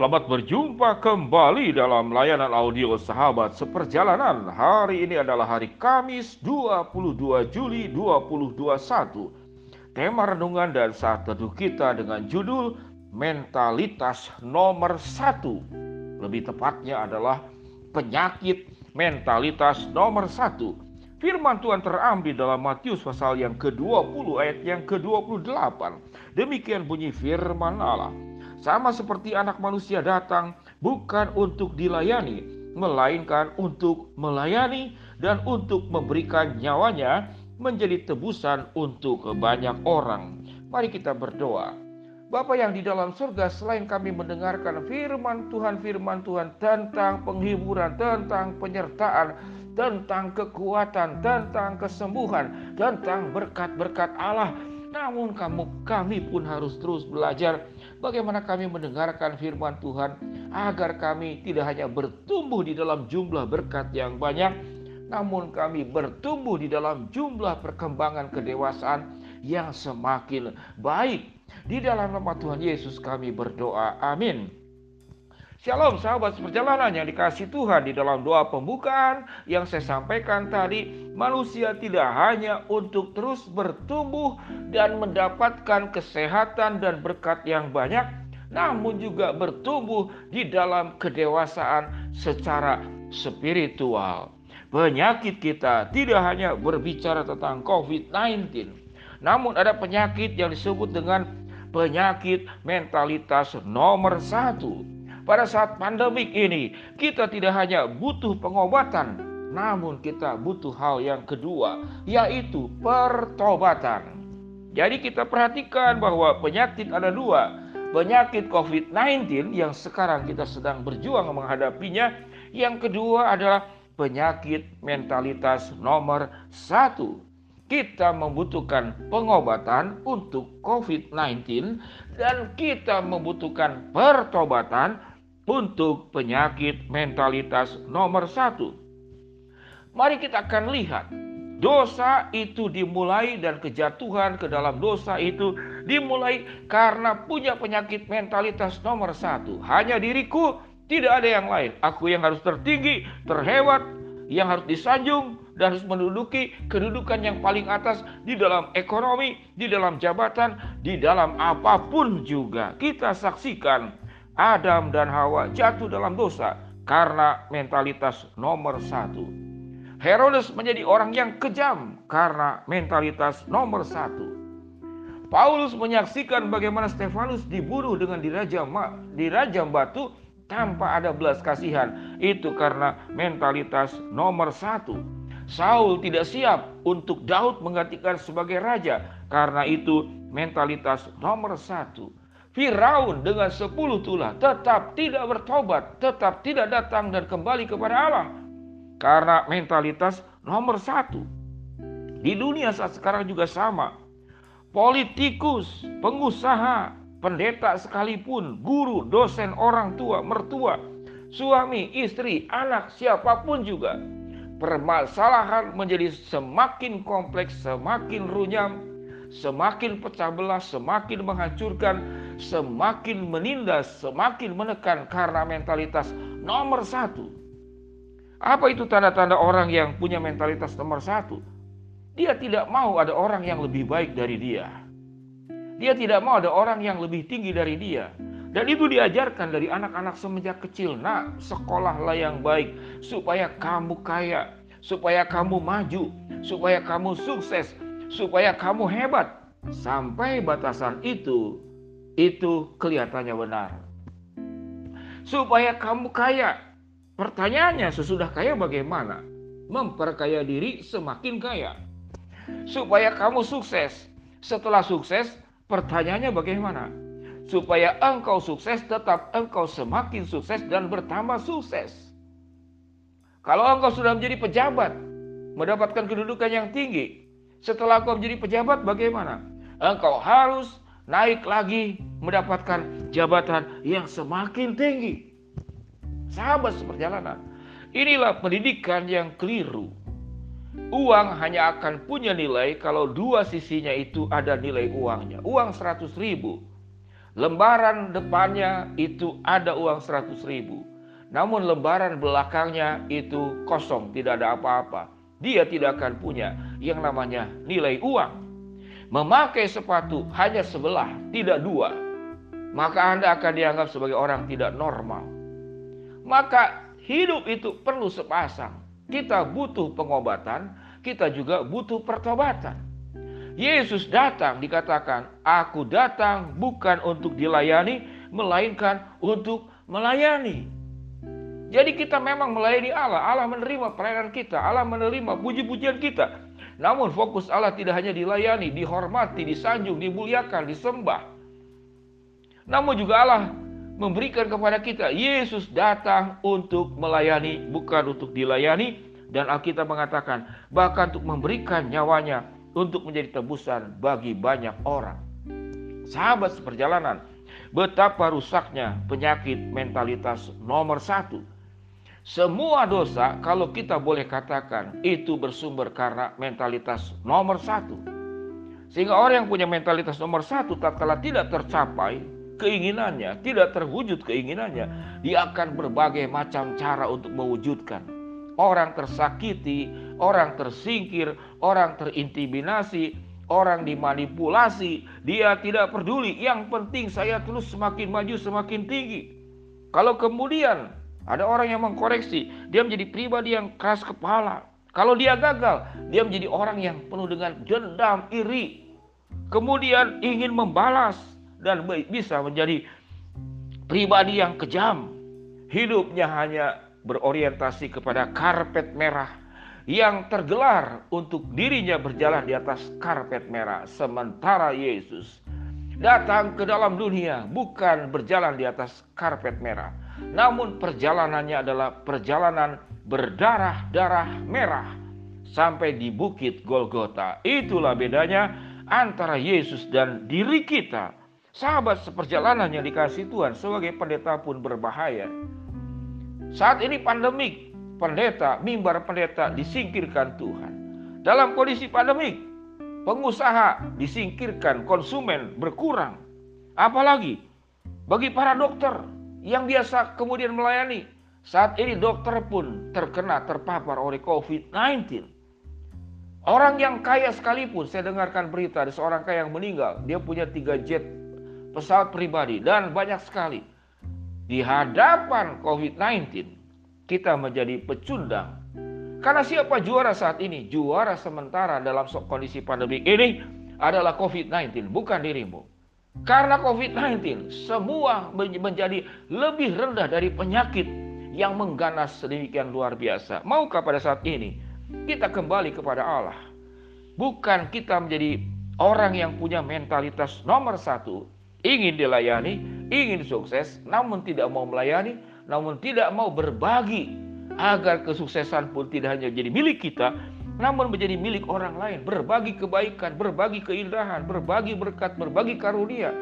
Selamat berjumpa kembali dalam layanan audio sahabat seperjalanan. Hari ini adalah hari Kamis 22 Juli 2021. Tema renungan dan saat teduh kita dengan judul Mentalitas Nomor Satu. Lebih tepatnya adalah penyakit mentalitas nomor satu. Firman Tuhan terambil dalam Matius pasal yang ke-20 ayat yang ke-28. Demikian bunyi firman Allah. Sama seperti anak manusia datang bukan untuk dilayani, melainkan untuk melayani dan untuk memberikan nyawanya menjadi tebusan untuk banyak orang. Mari kita berdoa. Bapa yang di dalam surga, selain kami mendengarkan firman Tuhan, firman Tuhan tentang penghiburan, tentang penyertaan, tentang kekuatan, tentang kesembuhan, tentang berkat-berkat Allah, namun kamu kami pun harus terus belajar bagaimana kami mendengarkan firman Tuhan agar kami tidak hanya bertumbuh di dalam jumlah berkat yang banyak namun kami bertumbuh di dalam jumlah perkembangan kedewasaan yang semakin baik. Di dalam nama Tuhan Yesus kami berdoa. Amin. Shalom sahabat perjalanan yang dikasih Tuhan di dalam doa pembukaan yang saya sampaikan tadi manusia tidak hanya untuk terus bertumbuh dan mendapatkan kesehatan dan berkat yang banyak namun juga bertumbuh di dalam kedewasaan secara spiritual. Penyakit kita tidak hanya berbicara tentang COVID-19 namun ada penyakit yang disebut dengan penyakit mentalitas nomor satu pada saat pandemik ini, kita tidak hanya butuh pengobatan, namun kita butuh hal yang kedua, yaitu pertobatan. Jadi kita perhatikan bahwa penyakit ada dua. Penyakit COVID-19 yang sekarang kita sedang berjuang menghadapinya. Yang kedua adalah penyakit mentalitas nomor satu kita membutuhkan pengobatan untuk COVID-19 dan kita membutuhkan pertobatan untuk penyakit mentalitas nomor satu. Mari kita akan lihat dosa itu dimulai dan kejatuhan ke dalam dosa itu dimulai karena punya penyakit mentalitas nomor satu. Hanya diriku, tidak ada yang lain. Aku yang harus tertinggi, terhebat, yang harus disanjung, dan harus menduduki kedudukan yang paling atas di dalam ekonomi, di dalam jabatan, di dalam apa pun juga. Kita saksikan Adam dan Hawa jatuh dalam dosa karena mentalitas nomor satu. Herodes menjadi orang yang kejam karena mentalitas nomor satu. Paulus menyaksikan bagaimana Stefanus dibunuh dengan dirajam, dirajam batu tanpa ada belas kasihan. Itu karena mentalitas nomor satu. Saul tidak siap untuk Daud menggantikan sebagai raja. Karena itu mentalitas nomor satu. Firaun dengan sepuluh tulah tetap tidak bertobat, tetap tidak datang dan kembali kepada Allah. Karena mentalitas nomor satu. Di dunia saat sekarang juga sama. Politikus, pengusaha, pendeta sekalipun, guru, dosen, orang tua, mertua, suami, istri, anak, siapa pun juga. Permasalahan menjadi semakin kompleks, semakin runyam, semakin pecah belah, semakin menghancurkan, semakin menindas, semakin menekan karena mentalitas nomor satu. Apa itu tanda-tanda orang yang punya mentalitas nomor satu? Dia tidak mau ada orang yang lebih baik dari dia. Dia tidak mau ada orang yang lebih tinggi dari dia. Dan itu diajarkan dari anak-anak semenjak kecil. Nak, sekolahlah yang baik supaya kamu kaya, supaya kamu maju, supaya kamu sukses, supaya kamu hebat. Sampai batasan itu itu kelihatannya benar. Supaya kamu kaya. Pertanyaannya sesudah kaya bagaimana? Memperkaya diri semakin kaya. Supaya kamu sukses. Setelah sukses, pertanyaannya bagaimana? Supaya engkau sukses, tetap engkau semakin sukses dan bertambah sukses. Kalau engkau sudah menjadi pejabat, mendapatkan kedudukan yang tinggi, setelah engkau menjadi pejabat bagaimana? Engkau harus naik lagi mendapatkan jabatan yang semakin tinggi. Sahabat seperjalanan, inilah pendidikan yang keliru. Uang hanya akan punya nilai kalau dua sisinya itu ada nilai uangnya. Uang 100 ribu. Lembaran depannya itu ada uang 100 ribu. Namun lembaran belakangnya itu kosong, tidak ada apa-apa. Dia tidak akan punya yang namanya nilai uang. Memakai sepatu hanya sebelah, tidak dua. Maka Anda akan dianggap sebagai orang tidak normal. Maka hidup itu perlu sepasang. Kita butuh pengobatan, kita juga butuh pertobatan. Yesus datang dikatakan, aku datang bukan untuk dilayani, melainkan untuk melayani. Jadi kita memang melayani Allah, Allah menerima pelayanan kita, Allah menerima puji-pujian kita. Namun fokus Allah tidak hanya dilayani, dihormati, disanjung, dimuliakan, disembah. Namun juga Allah memberikan kepada kita, Yesus datang untuk melayani, bukan untuk dilayani. Dan Alkitab mengatakan, bahkan untuk memberikan nyawanya untuk menjadi tebusan bagi banyak orang. Sahabat seperjalanan, betapa rusaknya penyakit mentalitas nomor satu. Semua dosa kalau kita boleh katakan itu bersumber karena mentalitas nomor satu. Sehingga orang yang punya mentalitas nomor satu tak kala tidak tercapai keinginannya, tidak terwujud keinginannya, dia akan berbagai macam cara untuk mewujudkan. Orang tersakiti, orang tersingkir, orang terintimidasi, orang dimanipulasi, dia tidak peduli. Yang penting saya terus semakin maju, semakin tinggi. Kalau kemudian ada orang yang mengkoreksi, dia menjadi pribadi yang keras kepala. Kalau dia gagal, dia menjadi orang yang penuh dengan dendam, iri. Kemudian ingin membalas dan bisa menjadi pribadi yang kejam. Hidupnya hanya berorientasi kepada karpet merah yang tergelar untuk dirinya berjalan di atas karpet merah, sementara Yesus datang ke dalam dunia bukan berjalan di atas karpet merah, namun perjalanannya adalah perjalanan berdarah-darah merah sampai di bukit Golgota. Itulah bedanya antara Yesus dan diri kita. Sahabat seperjalanan yang dikasih Tuhan sebagai pendeta pun berbahaya. Saat ini pandemik, pendeta, mimbar pendeta disingkirkan Tuhan. Dalam kondisi pandemik, pengusaha disingkirkan, konsumen berkurang. Apalagi bagi para dokter yang biasa kemudian melayani, saat ini dokter pun terkena terpapar oleh COVID-19. Orang yang kaya sekalipun, saya dengarkan berita ada seorang kaya yang meninggal, dia punya tiga jet pesawat pribadi dan banyak sekali. Di hadapan COVID-19, kita menjadi pecundang. Karena siapa juara saat ini? Juara sementara dalam kondisi pandemi ini adalah COVID-19, bukan dirimu. Karena COVID-19 semua menjadi lebih rendah dari penyakit yang mengganas sedemikian luar biasa. Maukah pada saat ini kita kembali kepada Allah? Bukan kita menjadi orang yang punya mentalitas nomor satu, ingin dilayani, ingin sukses, namun tidak mau melayani, namun tidak mau berbagi agar kesuksesan pun tidak hanya jadi milik kita, namun menjadi milik orang lain, berbagi kebaikan, berbagi keindahan, berbagi berkat, berbagi karunia,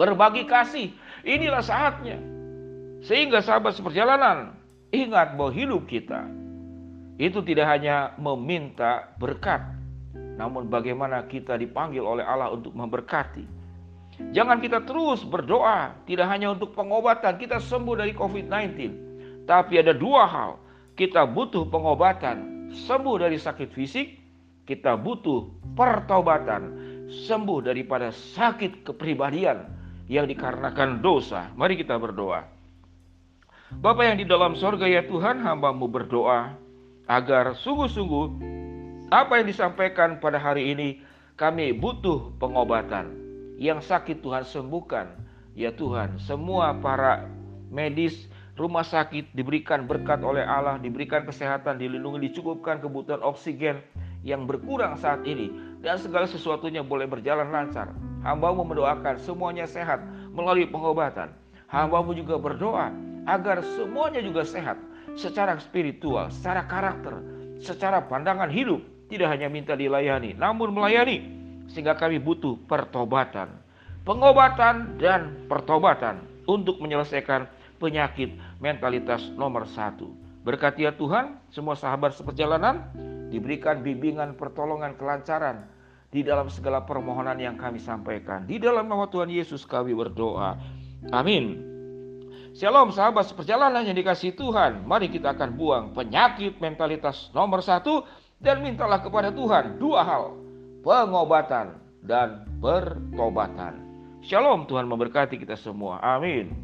berbagi kasih. Inilah saatnya. Sehingga sahabat seperjalanan, ingat bahwa hidup kita itu tidak hanya meminta berkat, namun bagaimana kita dipanggil oleh Allah untuk memberkati. Jangan kita terus berdoa, tidak hanya untuk pengobatan, kita sembuh dari COVID-19. Tapi ada dua hal, kita butuh pengobatan, sembuh dari sakit fisik, kita butuh pertobatan, sembuh daripada sakit kepribadian yang dikarenakan dosa. Mari kita berdoa. Bapak yang di dalam sorga ya Tuhan, hambamu berdoa agar sungguh-sungguh apa yang disampaikan pada hari ini kami butuh pengobatan yang sakit Tuhan sembuhkan. Ya Tuhan, semua para medis rumah sakit diberikan berkat oleh Allah, diberikan kesehatan, dilindungi, dicukupkan kebutuhan oksigen yang berkurang saat ini dan segala sesuatunya boleh berjalan lancar. Hambamu mendoakan semuanya sehat melalui pengobatan. Hambamu juga berdoa agar semuanya juga sehat secara spiritual, secara karakter, secara pandangan hidup. Tidak hanya minta dilayani, namun melayani sehingga kami butuh pertobatan, pengobatan dan pertobatan untuk menyelesaikan penyakit mentalitas nomor satu. Berkati ya Tuhan, semua sahabat seperjalanan diberikan bimbingan pertolongan kelancaran, di dalam segala permohonan yang kami sampaikan. Di dalam nama Tuhan Yesus kami berdoa. Amin. Shalom sahabat seperjalanan yang dikasih Tuhan. Mari kita akan buang penyakit mentalitas nomor satu dan mintalah kepada Tuhan dua hal. Pengobatan dan pertobatan. Shalom Tuhan memberkati kita semua. Amin.